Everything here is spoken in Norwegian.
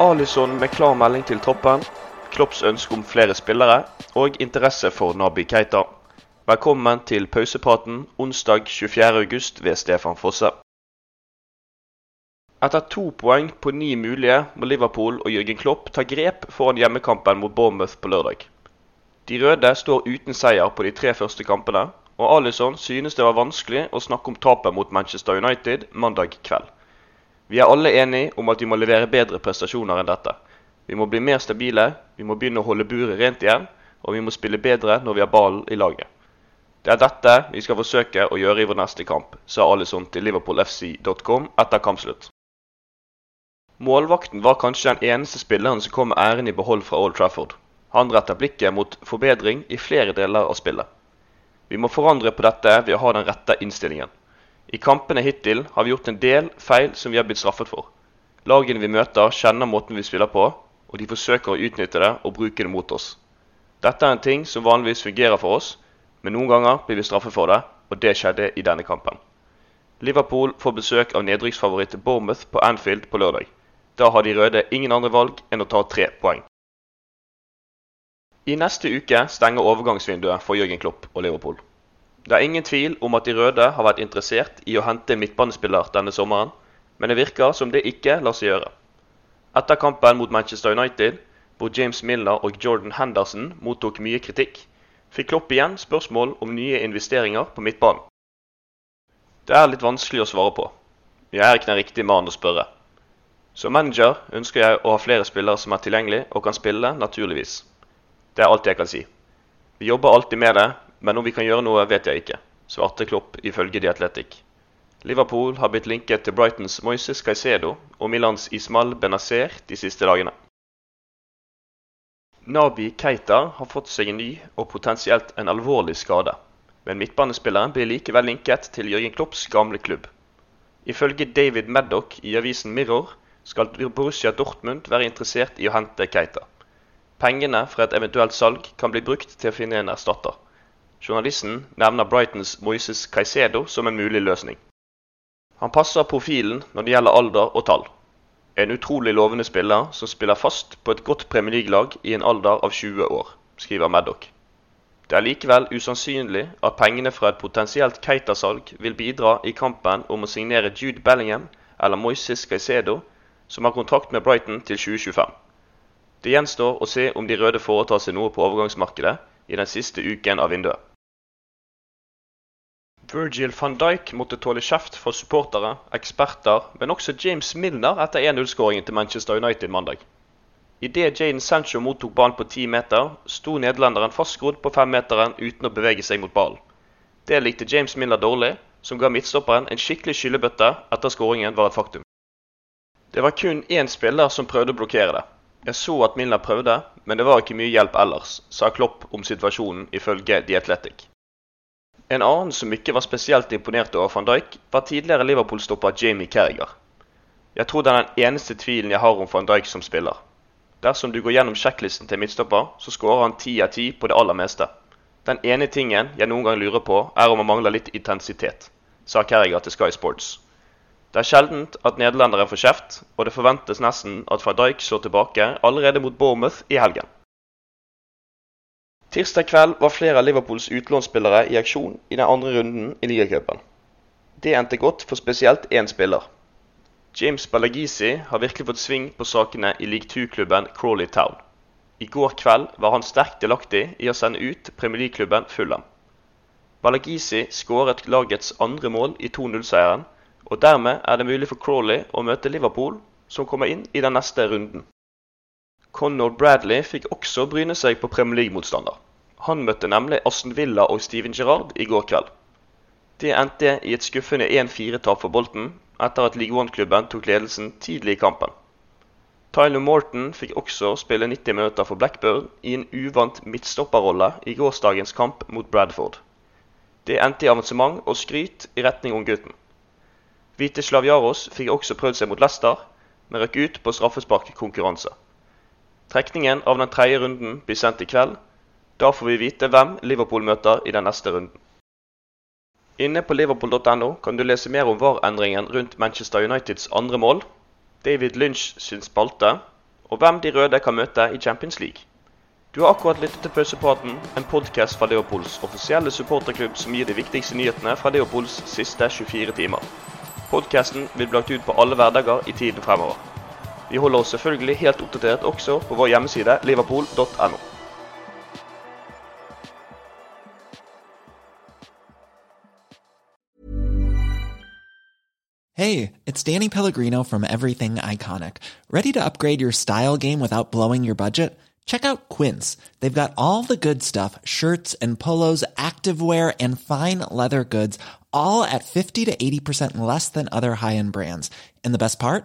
Alison med klar melding til troppen, Klopps ønske om flere spillere og interesse for Nabi Keita. Velkommen til pausepraten onsdag 24.8 ved Stefan Fosse. Etter to poeng på ni mulige må Liverpool og Jørgen Klopp ta grep foran hjemmekampen mot Bournemouth på lørdag. De røde står uten seier på de tre første kampene, og Alison synes det var vanskelig å snakke om tapet mot Manchester United mandag kveld. Vi er alle enige om at vi må levere bedre prestasjoner enn dette. Vi må bli mer stabile, vi må begynne å holde buret rent igjen, og vi må spille bedre når vi har ballen i laget. Det er dette vi skal forsøke å gjøre i vår neste kamp, sa Alison til liverpoolfc.com etter kampslutt. Målvakten var kanskje den eneste spilleren som kom med æren i behold fra Old Trafford. Han retter blikket mot forbedring i flere deler av spillet. Vi må forandre på dette ved å ha den rette innstillingen. I kampene hittil har vi gjort en del feil som vi har blitt straffet for. Lagene vi møter, kjenner måten vi spiller på, og de forsøker å utnytte det og bruke det mot oss. Dette er en ting som vanligvis fungerer for oss, men noen ganger blir vi straffet for det, og det skjedde i denne kampen. Liverpool får besøk av nedrykksfavoritt Bournemouth på Anfield på lørdag. Da har de røde ingen andre valg enn å ta tre poeng. I neste uke stenger overgangsvinduet for Jørgen Klopp og Liverpool. Det er ingen tvil om at de røde har vært interessert i å hente en midtbanespiller denne sommeren, men det virker som det ikke lar seg gjøre. Etter kampen mot Manchester United, hvor James Milner og Jordan Henderson mottok mye kritikk, fikk Klopp igjen spørsmål om nye investeringer på midtbanen. Det er litt vanskelig å svare på. Jeg er ikke den riktige mannen å spørre. Som manager ønsker jeg å ha flere spillere som er tilgjengelige og kan spille, naturligvis. Det er alt jeg kan si. Vi jobber alltid med det, men om vi kan gjøre noe, vet jeg ikke, svarte Klopp ifølge The Athletic. Liverpool har blitt linket til Brightons Moises Caicedo og Milans Ismal Benazer de siste dagene. Nabi Keita har fått seg en ny og potensielt en alvorlig skade, men midtbanespilleren blir likevel linket til Jørgen Klopps gamle klubb. Ifølge David Maddock i avisen Mirror skal Borussia Dortmund være interessert i å hente Keita. Pengene fra et eventuelt salg kan bli brukt til å finne en erstatter. Journalisten nevner Brightons Moises Caicedo som en mulig løsning. Han passer profilen når det gjelder alder og tall. En utrolig lovende spiller som spiller fast på et godt Premier League-lag i en alder av 20 år, skriver Maddock. Det er likevel usannsynlig at pengene fra et potensielt Keita-salg vil bidra i kampen om å signere Jude Bellingham eller Moises Caicedo som har kontrakt med Brighton til 2025. Det gjenstår å se om de røde foretar seg noe på overgangsmarkedet i den siste uken av vinduet. Virgil van Dijk måtte tåle kjeft fra supportere, eksperter, men også James Milner etter 1-0-skåringen til Manchester United mandag. Idet Jaden Sancho mottok ballen på ti meter, sto nederlenderen fastgrodd på femmeteren uten å bevege seg mot ballen. Det likte James Milner dårlig, som ga midtstopperen en skikkelig skyllebøtte etter skåringen var et faktum. Det var kun én spiller som prøvde å blokkere det. Jeg så at Milner prøvde, men det var ikke mye hjelp ellers, sa Klopp om situasjonen ifølge The Athletic. En annen som ikke var spesielt imponert over van Dijk, var tidligere Liverpool-stopper Jamie Carriger. Jeg tror det er den eneste tvilen jeg har om van Dijk som spiller. Dersom du går gjennom sjekklisten til midtstopper, så skårer han ti av ti på det aller meste. Den ene tingen jeg noen gang lurer på, er om han mangler litt intensitet, sa Carriger til Sky Sports. Det er sjeldent at nederlendere får kjeft, og det forventes nesten at van Dijk slår tilbake allerede mot Bournemouth i helgen. Tirsdag kveld var flere av Liverpools utlånsspillere i aksjon i den andre runden i ligacupen. Det endte godt for spesielt én spiller. James Balagisi har virkelig fått sving på sakene i league 2-klubben Crawley Town. I går kveld var han sterkt delaktig i å sende ut Premier League-klubben Fulham. Balagisi skåret lagets andre mål i 2-0-seieren, og dermed er det mulig for Crawley å møte Liverpool, som kommer inn i den neste runden. Conor Bradley fikk også bryne seg på Premier League-motstander. Han møtte nemlig Aston Villa og Steven Gerrard i går kveld. Det endte i et skuffende 1-4-tap for Bolten, etter at League One-klubben tok ledelsen tidlig i kampen. Tyler Morton fikk også spille 90 minutter for Blackburn i en uvant midtstopperrolle i gårsdagens kamp mot Bradford. Det endte i avansement og skryt i retning om gutten. Hvite Slavjaros fikk også prøvd seg mot Leicester, men røk ut på straffesparkkonkurranse. Trekningen av den tredje runden blir sendt i kveld. Da får vi vite hvem Liverpool møter i den neste runden. Inne på liverpool.no kan du lese mer om VAR-endringen rundt Manchester Uniteds andre mål, David Lynch sin spalte, og hvem de røde kan møte i Champions League. Du har akkurat lyttet til Pausepraten, en podkast fra Leopolds offisielle supporterklubb som gir de viktigste nyhetene fra Leopolds siste 24 timer. Podkasten vil bli lagt ut på alle hverdager i tiden fremover. Vi holder oss selvfølgelig helt oppdatert også på vår hjemmeside liverpool.no. Hey, it's Danny Pellegrino from Everything Iconic. Ready to upgrade your style game without blowing your budget? Check out Quince. They've got all the good stuff shirts and polos, activewear, and fine leather goods, all at 50 to 80% less than other high end brands. And the best part?